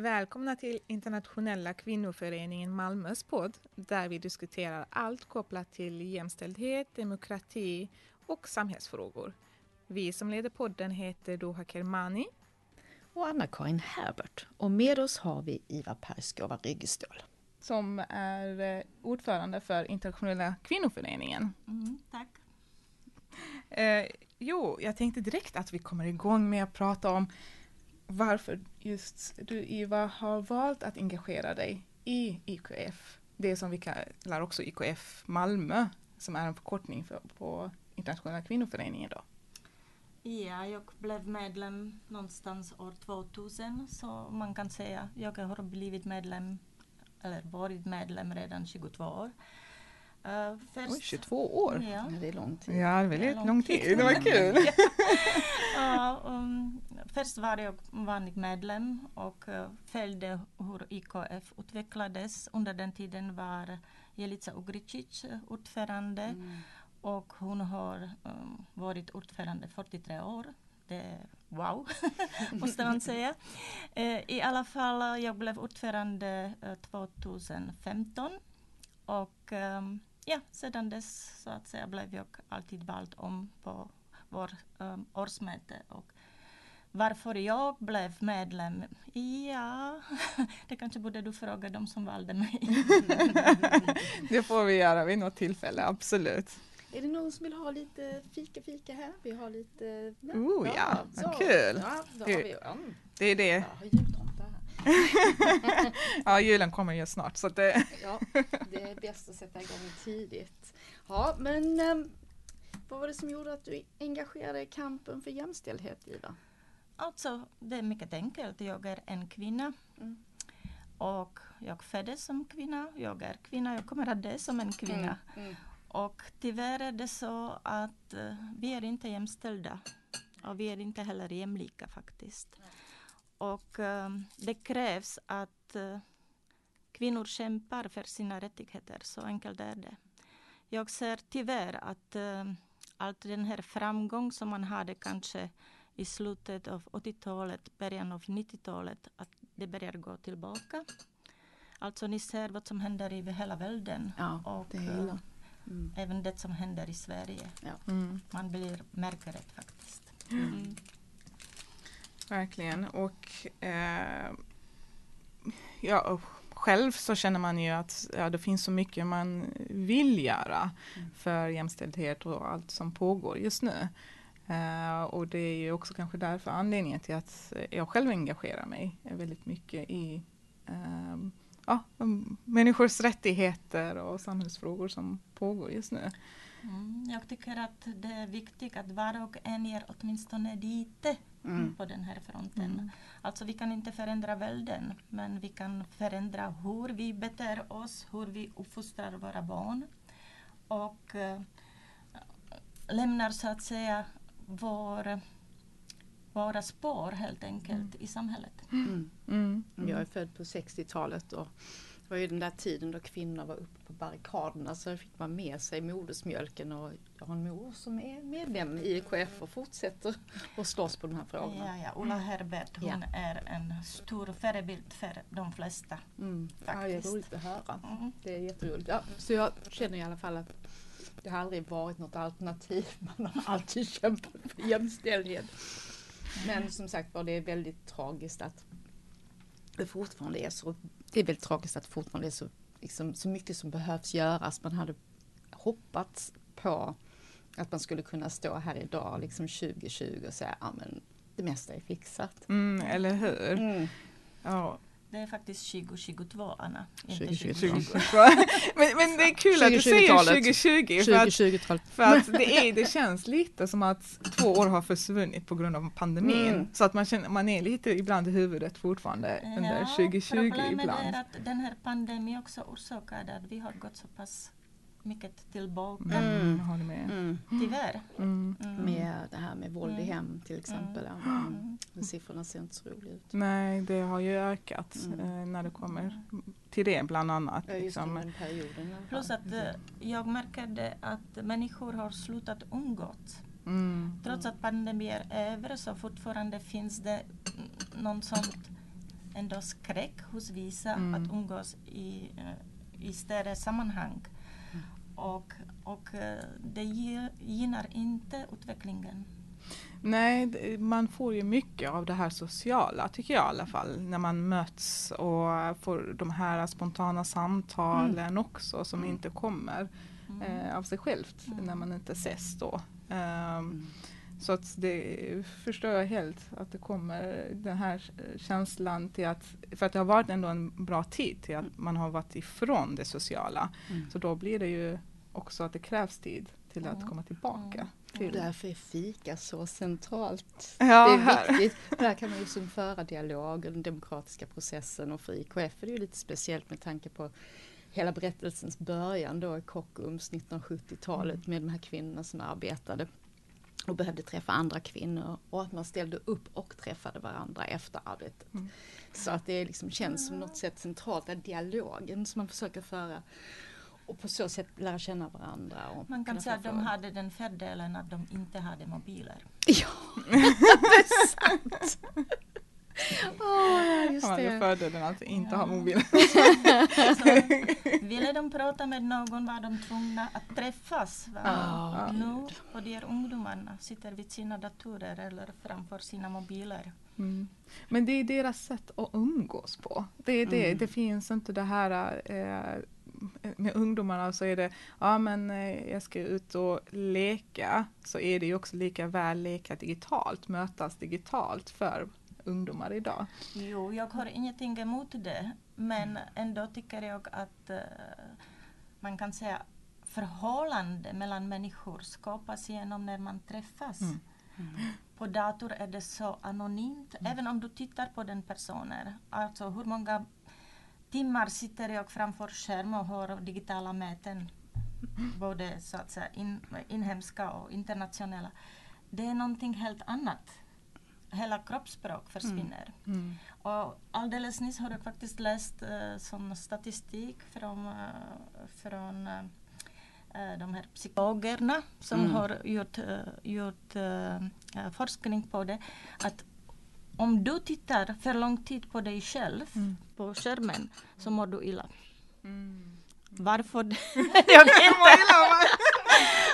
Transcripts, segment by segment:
Välkomna till Internationella kvinnoföreningen Malmös podd där vi diskuterar allt kopplat till jämställdhet, demokrati och samhällsfrågor. Vi som leder podden heter Doha Kermani och Anna-Karin Herbert. Och med oss har vi Iva Perskova Ryggestål. Som är eh, ordförande för Internationella kvinnoföreningen. Mm, tack. Eh, jo, jag tänkte direkt att vi kommer igång med att prata om varför just du Iva har valt att engagera dig i IKF. Det som vi kallar också IKF Malmö som är en förkortning för, på Internationella kvinnoföreningen. Då. Ja, jag blev medlem någonstans år 2000 så man kan säga att jag har blivit medlem eller varit medlem redan 22 år. Uh, först, Oj, 22 år? Ja. Det är lång tid. Ja, väldigt lång, lång tid. Det var kul. ja, um, först var jag vanlig medlem och uh, följde hur IKF utvecklades. Under den tiden var Jelica Ugricic ordförande mm. och hon har um, varit ordförande 43 år. Det wow, måste man säga. Uh, I alla fall, jag blev ordförande 2015 och um, ja, sedan dess så att säga blev jag alltid vald om på vår um, årsmöte. Och varför jag blev medlem? Ja, det kanske borde du fråga de som valde mig. det får vi göra vid något tillfälle, absolut. Är det någon som vill ha lite fika-fika här? Vi har lite... Ja, oh ja, vad kul! Ja, vi, mm. Det är det. ja, julen kommer ju snart så det... ja, det är bäst att sätta igång tidigt. Ja, men um, vad var det som gjorde att du engagerade dig i kampen för jämställdhet, Ida? Alltså, det är mycket enkelt. Jag är en kvinna. Mm. Och jag föddes som kvinna. Jag är kvinna. Jag kommer att dö som en kvinna. Mm. Mm. Och tyvärr är det så att uh, vi är inte jämställda. Och vi är inte heller jämlika faktiskt. Och um, det krävs att uh, kvinnor kämpar för sina rättigheter. Så enkelt är det. Jag ser tyvärr att uh, allt den här framgång som man hade kanske i slutet av 80-talet, början av 90-talet, att det börjar gå tillbaka. Alltså ni ser vad som händer i hela världen. Ja, och det är illa. Mm. även det som händer i Sverige. Ja. Mm. Man blir märker det faktiskt. Mm. Verkligen. Och eh, ja, själv så känner man ju att ja, det finns så mycket man vill göra mm. för jämställdhet och allt som pågår just nu. Uh, och det är ju också kanske därför anledningen till att jag själv engagerar mig väldigt mycket i uh, ja, människors rättigheter och samhällsfrågor som pågår just nu. Mm, jag tycker att det är viktigt att var och en ger åtminstone lite mm. på den här fronten. Mm. Alltså vi kan inte förändra världen men vi kan förändra hur vi beter oss, hur vi uppfostrar våra barn och äh, lämnar så att säga vår, våra spår helt enkelt mm. i samhället. Mm. Mm. Jag är född på 60-talet och det var ju den där tiden då kvinnor var uppe på barrikaderna så fick man med sig modersmjölken och jag har en mor som är medlem i IKF och fortsätter att slåss på de här frågorna. Ja, ja. Ulla Herbert hon ja. är en stor förebild för de flesta. Mm. Faktiskt. Ja, det är roligt att höra. Mm. Det är jätteroligt. Ja, så jag känner i alla fall att det har aldrig varit något alternativ. Man har alltid kämpat för jämställdhet. Men som sagt var, det är väldigt tragiskt att det fortfarande är så. Det är väldigt tragiskt att fortfarande är så, liksom, så mycket som behövs göras. Man hade hoppats på att man skulle kunna stå här idag, liksom 2020 och säga att det mesta är fixat. Mm, eller hur? Mm. Ja. Det är faktiskt 2022 Anna, inte 2020. men, men det är kul att du säger 2020 för att, 2020 för att det, är, det känns lite som att två år har försvunnit på grund av pandemin. Mm. Så att man, känner, man är lite ibland i huvudet fortfarande ja, under 2020 problemet ibland. Problemet är att den här pandemin också orsakade att vi har gått så pass mycket tillbaka. Mm, mm. håller med. Mm. Tyvärr. Mm. Mm. Med det här med våld i mm. hem till exempel. Mm. Mm. Siffrorna ser inte så roliga ut. Nej, det har ju ökat eh, när det kommer till det bland annat. Ja, liksom. perioden, Plus att eh, jag märkte att människor har slutat umgås. Trots att pandemin är över så fortfarande finns det någon sånt ändå skräck hos vissa Mm. att umgås i, eh, i större sammanhang. Mm. Och, och eh, det gynnar inte utvecklingen. Nej, man får ju mycket av det här sociala tycker jag i alla fall. När man möts och får de här spontana samtalen också som Mm. inte kommer Mm. eh, av sig självt Mm. när man inte ses då. Mm. Så att det förstår jag helt att det kommer den här känslan till att, för att det har varit ändå en bra tid till att man har varit ifrån det sociala. Mm. Så då blir det ju också att det krävs tid till att Mm. komma tillbaka. Mm. Till. Därför är fika så centralt. Ja, det är viktigt. Där kan man ju som föra dialog och den demokratiska processen och för IKF är det ju lite speciellt med tanke på hela berättelsens början då i Kockums 1970-talet med de här kvinnorna som arbetade och behövde träffa andra kvinnor och att man ställde upp och träffade varandra efter arbetet. Mm. Så att det liksom känns som något sätt centralt, den dialogen som man försöker föra och på så sätt lära känna varandra. Man kan säga att de hade den fördelen att de inte hade mobiler. Ja, det är sant! Åh, just det. fördelen att inte ha Ja. mobil. Så ville de prata med någon var de tvungna att träffas. Va? Ja, nu, och de här ungdomarna sitter vid sina datorer eller framför sina mobiler. Mm. Men det är deras sätt att umgås på. Det, är det, Mm. det finns inte det här eh, med ungdomarna så är det, ja men eh, jag ska ut och leka, så är det ju också lika väl leka digitalt, mötas digitalt för ungdomar idag. Jo, jag har ingenting emot det, men ändå tycker jag att eh, man kan säga förhållande mellan människor skapas genom när man träffas. Mm. På dator är det så anonymt, även om du tittar på den personen. Alltså hur många timmar sitter jag framför skärm och har digitala möten, både så att säga in, inhemska och internationella. Det är någonting helt annat. Hela kroppsspråk försvinner. Mm. Och alldeles nyss har jag faktiskt läst eh, som statistik från, eh, från eh, de här psykologerna som Mm. har gjort, gjort forskning på det. Att om du tittar för lång tid på dig själv Mm. på skärmen så mår du illa. Mm. Varför? jag vet inte.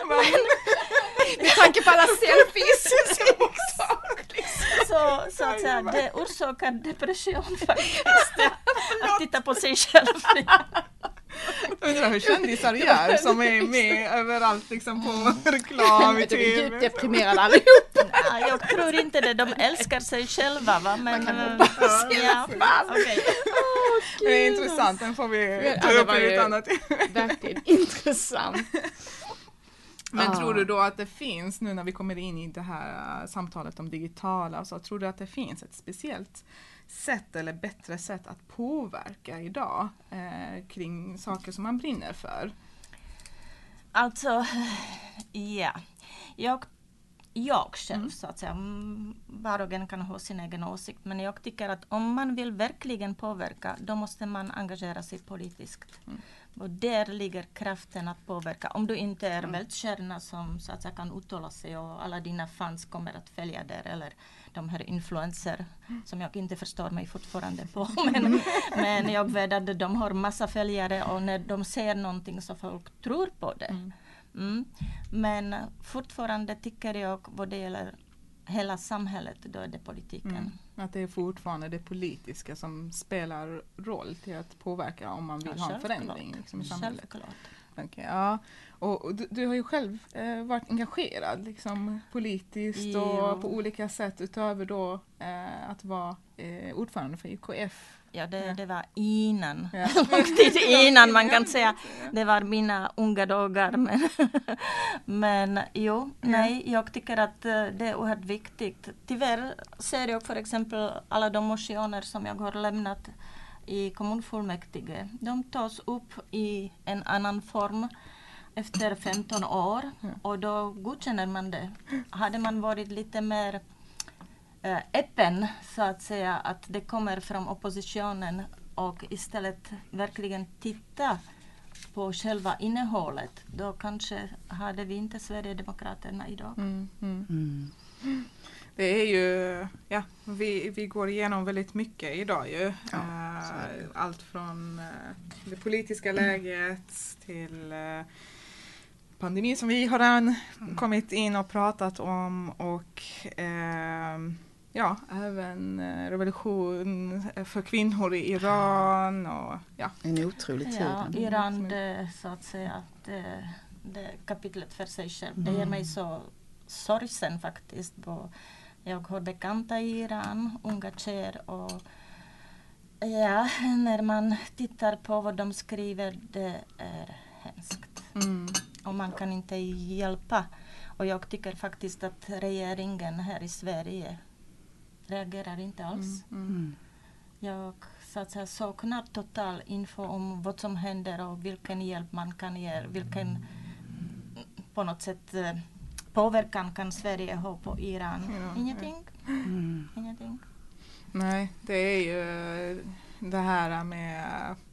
Med tanke på alla selfies. Så, så att säga, det orsakar depression faktiskt. att titta på sig själv. Undrar hur kändisar gör som är med överallt liksom på reklam i Jag är djupt tv. deprimerad allihop. Ja, jag tror inte det. De älskar sig själva. Va? Men, kan eh, hoppas i ja, okej. Det är intressant, den får vi Ja, ta det upp i ett annat Verkligen intressant. Men Ah. tror du då att det finns, nu när vi kommer in i det här äh, samtalet om digitala, så tror du att det finns ett speciellt sätt eller bättre sätt att påverka idag eh, kring saker som man brinner för? Alltså, ja. Jag, jag själv Mm. så att säga, mm, var och en kan ha sin egen åsikt, men jag tycker att om man vill verkligen påverka, då måste man engagera sig politiskt. Mm. Och där ligger kraften att påverka. Om du inte är Mm. världskärna som så att säga, kan uttala sig och alla dina fans kommer att följa där, eller de här influencer som jag inte förstår mig fortfarande på. Men, men jag vet att de har massa följare och när de ser någonting så folk tror på det. Mm. Mm. Men fortfarande tycker jag vad det gäller hela samhället, då är det politiken. Mm. Att det är fortfarande det politiska som spelar roll till att påverka om man vill Ja, ha en förändring liksom, i samhället. Självklart. Okej, ja. Och, och du, du har ju själv eh, varit engagerad liksom, politiskt Jo. och på olika sätt utöver då eh, att vara eh, ordförande för IKF. Ja, det, Ja. det var innan. Ja. Lång tid innan man kan säga. Det var mina unga dagar. Men, men jo, nej, jag tycker att eh, det är oerhört viktigt. Tyvärr ser jag för exempel alla de motioner som jag har lämnat i kommunfullmäktige. De tas upp i en annan form efter 15 år och då godkänner man det. Hade man varit lite mer eh, öppen så att säga att det kommer från oppositionen och istället verkligen titta på själva innehållet då kanske hade vi inte Sverigedemokraterna idag. Mm, mm. Mm. Det är ju ja, vi, vi går igenom väldigt mycket idag ju. Ja, eh, allt från eh, det politiska läget till eh, pandemi som vi har redan Mm. kommit in och pratat om och eh, ja, även revolution för kvinnor i Iran och ja. En otrolig tid. Ja, Mm. Iran, det, så att säga, det, det kapitlet för sig själv. Det ger Mm. mig så sorgsen faktiskt. På, jag har bekanta i Iran, unga tjejer och ja, när man tittar på vad de skriver, det är hemskt. Mm. Och man kan inte hjälpa. Och jag tycker faktiskt att regeringen här i Sverige reagerar inte alls. Mm. Mm. Mm. Jag så att säga, saknar total info om vad som händer och vilken hjälp man kan ge. Vilken på något sätt eh, påverkan kan Sverige ha på Iran. Ja, Ingenting. Mm. Ingenting. Nej, det är ju det här med,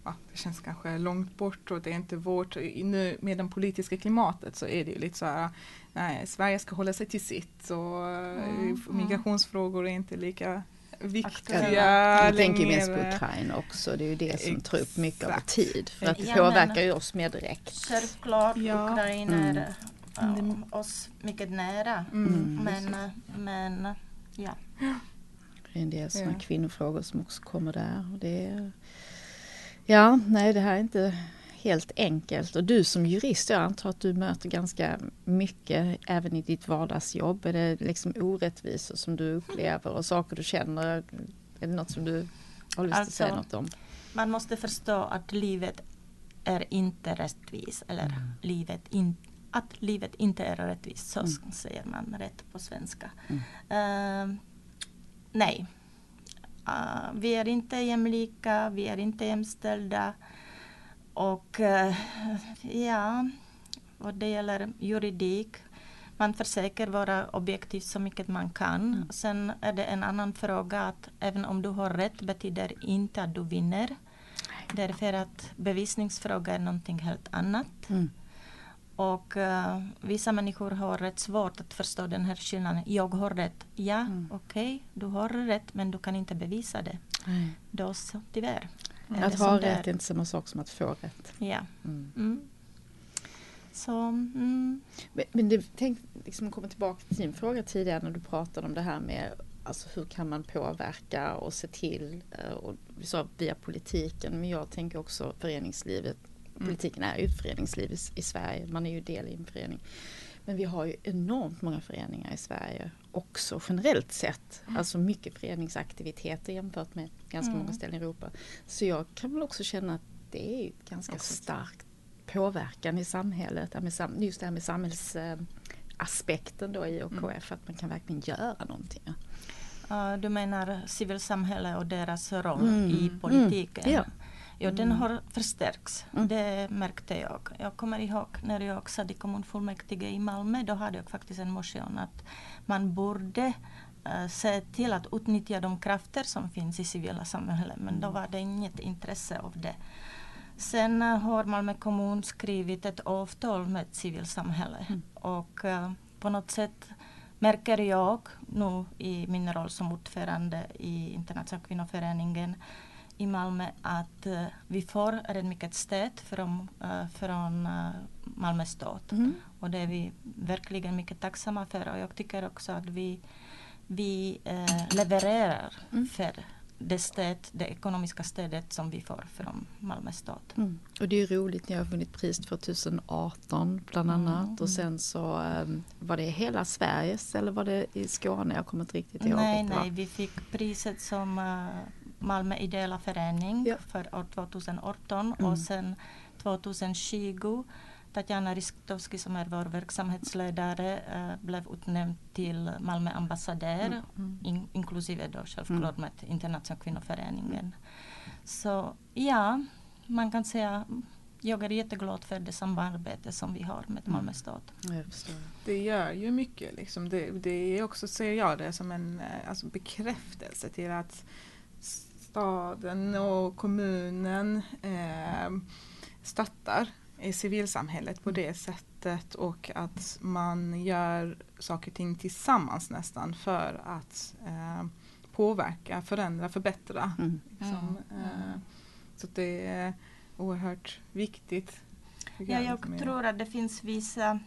ja, det känns kanske långt bort och det är inte vårt, nu med det politiska klimatet så är det ju lite så här, nej, Sverige ska hålla sig till sitt och Mm, migrationsfrågor är inte lika viktiga Aktuella. Jag tänker mest på. Ukraina också. Det är ju det som tar upp mycket av tid. För att det Ja, påverkar ju oss mer direkt. Självklart, Ja. Ukraina Mm. är eh, oss mycket nära. Mm. Men, eh, men ja. Det är en del sådana Ja. kvinnofrågor som också kommer där. Och det är, ja, nej det här är inte helt enkelt. Och du som jurist, jag antar att du möter ganska mycket även i ditt vardagsjobb. Är det liksom orättvisor som du upplever och saker du känner? Är det något som du har lust att säga Alltså, något om? Man måste förstå att livet är inte rättvist. Eller Mm. livet in, att livet inte är rättvist. Så Mm. säger man rätt på svenska. Mm. Eh, nej. Eh, vi är inte jämlika, vi är inte jämställda. Och eh, ja, vad det gäller juridik. Man försöker vara objektiv så mycket man kan. Mm. Sen är det en annan fråga att även om du har rätt betyder inte att du vinner. Därför att bevisningsfråga är någonting helt annat. Mm. Och eh, vissa människor har rätt svårt att förstå den här skillnaden. Jag har rätt. Ja, Mm. okej, du har rätt men du kan inte bevisa det. Nej. Då så, tyvärr. är det Att ha rätt är inte samma sak som att få rätt. Ja. Mm. Mm. Så, mm, Men, men det, tänk liksom komma tillbaka till din fråga tidigare när du pratade om det här med alltså hur kan man påverka och se till eh, och sa via politiken men jag tänker också föreningslivet. Mm. Politiken är ju ett föreningsliv i, i Sverige, man är ju del i en förening. Men vi har ju enormt många föreningar i Sverige också generellt sett. Alltså mycket föreningsaktiviteter jämfört med ganska Mm. många ställen i Europa. Så jag kan väl också känna att det är ganska Också. starkt påverkan i samhället. Just det här med samhällsaspekten då i OKF, att man kan verkligen göra någonting. du menar civilsamhälle och deras roll Mm. i politiken? Mm. Ja. Ja, den har förstärkts. Mm. Det märkte jag. Jag kommer ihåg när jag satt i kommunfullmäktige i Malmö, då hade jag faktiskt en motion att man borde eh, se till att utnyttja de krafter som finns i civila samhället. Men då var det inget intresse av det. Sen eh, har Malmö kommun skrivit ett avtal med civilsamhället. Mm. Och eh, på något sätt märker jag nu i min roll som ordförande i Internationella kvinnoföreningen i Malmö att eh, vi får rätt mycket stöd från, uh, från uh, Malmö stad. Mm. Och det är vi verkligen mycket tacksamma för. Och jag tycker också att vi, vi eh, levererar Mm. för det, stöd, det ekonomiska stödet som vi får från Malmö stad. Mm. Och det är roligt, ni har vunnit pris 2018 bland Mm. annat och sen så um, var det hela Sveriges eller var det i Skåne? Jag kommer inte riktigt ihåg. Nej, nej, vi fick priset som uh, Malmö ideella förening Ja. för år 2018 Mm. och sen 2020 Tatjana Ristovski som är vår verksamhetsledare eh, blev utnämnd till Malmö ambassadör Mm. in, inklusive då självklart Mm. med Internationella kvinnoföreningen. Så ja, man kan säga jag är jätteglad för det samarbete som vi har med Mm. Malmö stad. Jag förstår. Det gör ju mycket. Liksom. Det, det är också, ser jag det som en eh, alltså, bekräftelse till att staden och kommunen eh, stöttar i civilsamhället på det sättet och att man gör saker och ting tillsammans nästan för att eh, påverka, förändra, förbättra. Mm. Liksom. Mm. Eh, Så det är oerhört viktigt. Ja, jag, jag liksom, tror att det finns vissa,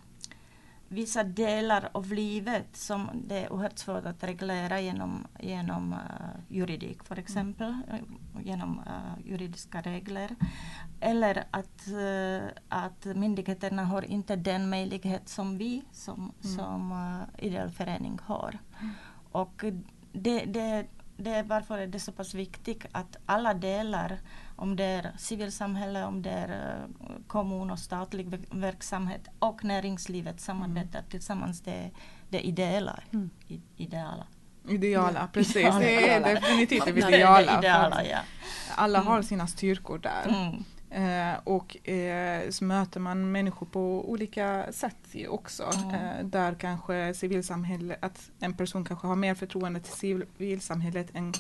vissa delar av livet som det är oerhört svårt att reglera genom, genom uh, juridik för exempel, eh, genom uh, juridiska regler. Eller att, uh, att myndigheterna har inte den möjlighet som vi som, Mm. som ideell förening har. Och det, det, det är varför är det så pass viktigt att alla delar, om det är civilsamhälle, om det är eh, kommun och statlig ver- verksamhet och näringslivet samarbetar tillsammans, det, det ideala. Mm. I, ideala. Ideala, precis. Ideala. Det är definitivt det Det ideala. ideala ja. Alla har Mm. sina styrkor där. Mm. Eh, och eh, så möter man människor på olika sätt också. Eh, där kanske civilsamhället, att en person kanske har mer förtroende till civilsamhället än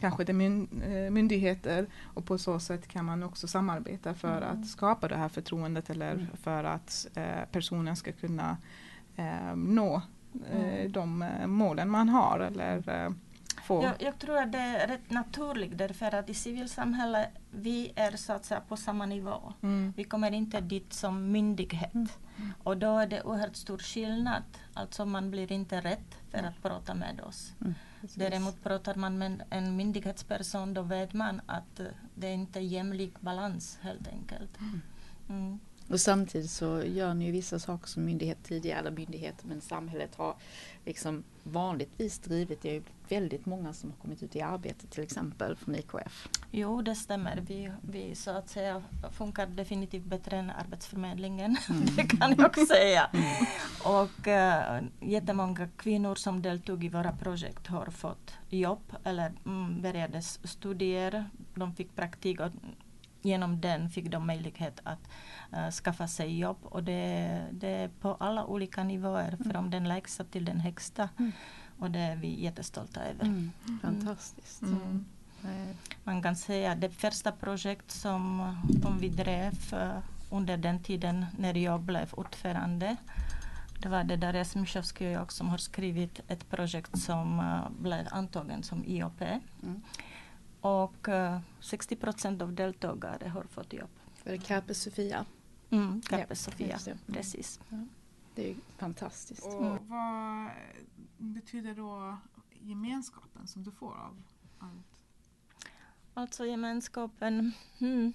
kanske de myn, eh, myndigheter. Och på så sätt kan man också samarbeta för Mm. att skapa det här förtroendet eller Mm. för att eh, personen ska kunna eh, nå Mm. de målen man har eller få. Jag, jag tror att det är rätt naturligt därför att i civilsamhället vi är så att säga på samma nivå. Mm. Vi kommer inte dit som myndighet. Mm. Och då är det oerhört stor skillnad. Alltså man blir inte rätt för att prata med oss. Mm. Precis. Däremot pratar man med en myndighetsperson då vet man att det är inte är jämlik balans helt enkelt. Mm. Och samtidigt så gör ni ju vissa saker som myndighet tidigare, eller myndigheter, men samhället har liksom vanligtvis drivit. Det är väldigt många som har kommit ut i arbete till exempel från IKF. Jo, det stämmer. Vi, vi så att säga funkar definitivt bättre än Arbetsförmedlingen. det kan jag säga. Och uh, jättemånga kvinnor som deltog i våra projekt har fått jobb eller mm, började s- studier. De fick praktik och genom den fick de möjlighet att eh, skaffa sig jobb. Och det, det är på alla olika nivåer, från den lägsta till den högsta. Mm. Och det är vi jättestolta över. Mm. Fantastiskt. Mm. Eh, Man kan säga att det första projekt som, som vi drev eh, under den tiden när jag blev ordförande. Det var det där Smyshowski och jag som har skrivit ett projekt som eh, blev antagen som IOP. Mm. Och eh, 60 procent av deltagare har fått jobb. Var det Carpe Sofia? Mm, Carpe Ja, Sofia. Mm. precis. Det är ju fantastiskt. Och vad betyder då gemenskapen som du får av allt? Alltså gemenskapen. Hmm.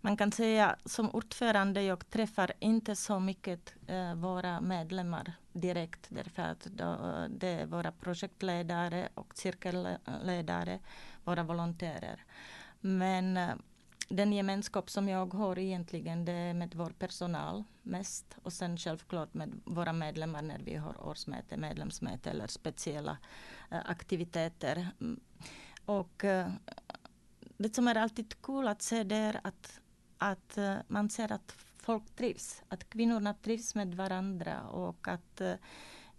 Man kan säga som ordförande, jag träffar inte så mycket eh, våra medlemmar direkt därför att då, det är våra projektledare och cirkelledare, våra volontärer. Men eh, den gemenskap som jag har egentligen det är med vår personal mest och sen självklart med våra medlemmar när vi har årsmöte, medlemsmöte eller speciella eh, aktiviteter. Mm. Och eh, det som är alltid kul att se det är att, att eh, man ser att folk trivs, att kvinnorna trivs med varandra och att eh,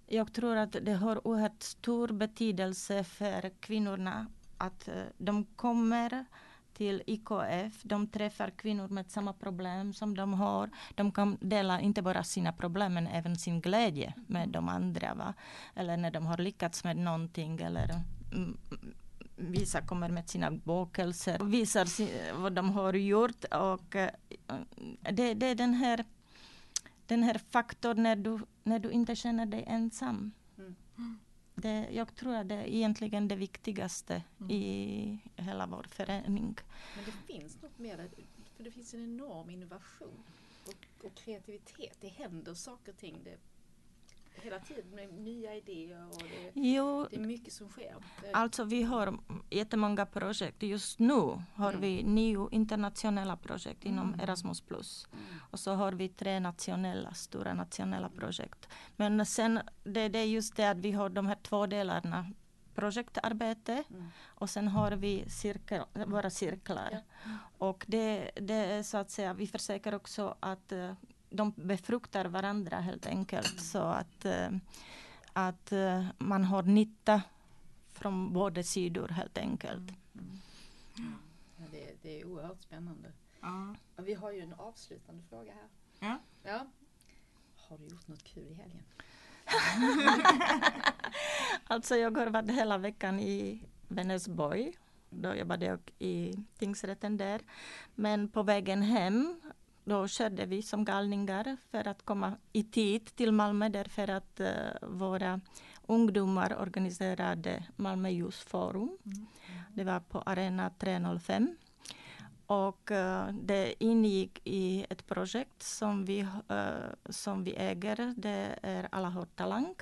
jag tror att det har oerhört stor betydelse för kvinnorna att eh, de kommer till IKF, de träffar kvinnor med samma problem som de har. De kan dela inte bara sina problem men även sin glädje med de andra. Va? Eller när de har lyckats med någonting eller mm, Vissa kommer med sina bakelser och visar vad de har gjort. Och, eh, det, det är den här, den här faktorn när du, när du inte känner dig ensam. Mm. Det, jag tror att det är egentligen det viktigaste Mm. i hela vår förening. Men det finns något mer för det finns en enorm innovation och, och kreativitet. Det händer saker och ting. Det, hela tiden med nya idéer och det, Jo, det är mycket som sker. Alltså vi har jättemånga projekt. Just nu har Mm. vi nio internationella projekt inom Mm. Erasmus+. plus. mm. Och så har vi tre nationella, stora nationella projekt. Men sen, det, det är just det att vi har de här två delarna. Projektarbete Mm. och sen har vi cirkel, våra cirklar. Ja. Och det, det är så att säga, vi försöker också att eh, de befruktar varandra helt enkelt. Så att, eh, att eh, man har nytta från båda sidor helt enkelt. Mm. Ja, det, det är oerhört spännande. Ja. Vi har ju en avslutande fråga här. Ja. ja. Har du gjort något kul i helgen? Alltså jag har varit hela veckan i Vänersborg. Då jobbade jag i tingsrätten där. Men på vägen hem då körde vi som galningar för att komma i tid till Malmö därför att uh, våra ungdomar organiserade Malmö Youth Forum. Mm. Det var på Arena 305. Och uh, det ingick i ett projekt som vi, uh, som vi äger. Det är Alla har talang.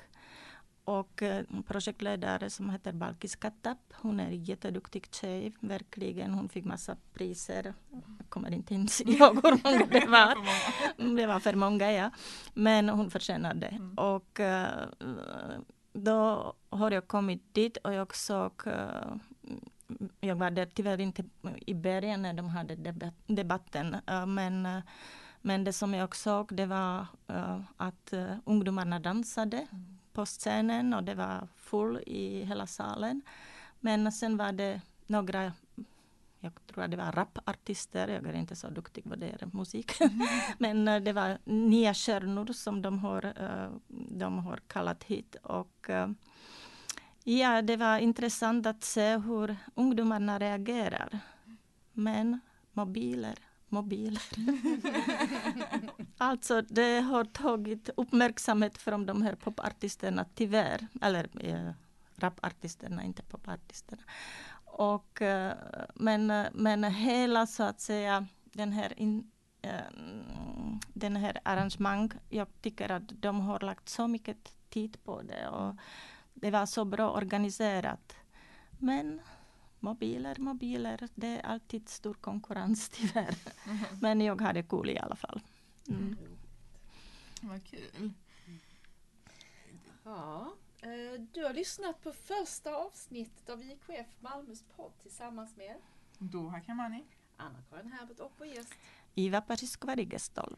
Och uh, projektledare som heter Balkis Kattap, hon är en jätteduktig tjej, verkligen. Hon fick massa priser. Jag kommer inte ens ihåg hur många det var. det var för många, ja. Men hon förtjänade det. Mm. Och då har jag kommit dit och jag såg jag var där tyvärr inte i början när de hade debat debatten. Men, men det som jag såg det var att ungdomarna dansade mm. På scenen och det var full i hela salen. Men sen var det några jag tror att det var rapartister, jag är inte så duktig på det musik. Mm. Men det var nya stjärnor som de har, de har kallat hit. Och Ja, det var intressant att se hur ungdomarna reagerar. Men mobiler, mobiler. alltså, det har tagit uppmärksamhet från de här popartisterna, tyvärr. Eller eh, rapartisterna, inte popartisterna. Och, eh, men, eh, men hela, så att säga, den här in, eh, den här arrangemang, jag tycker att de har lagt så mycket tid på det. Och, det var så bra organiserat. Men mobiler, mobiler, det är alltid stor konkurrens tyvärr. Mm. Men jag hade kul i alla fall. Mm. Vad kul. Ja, eh, du har lyssnat på första avsnittet av IKF Malmös podd tillsammans med Doha Kamani, Anna-Karin Herbert och vår gäst Iva Pariskova Rigestol.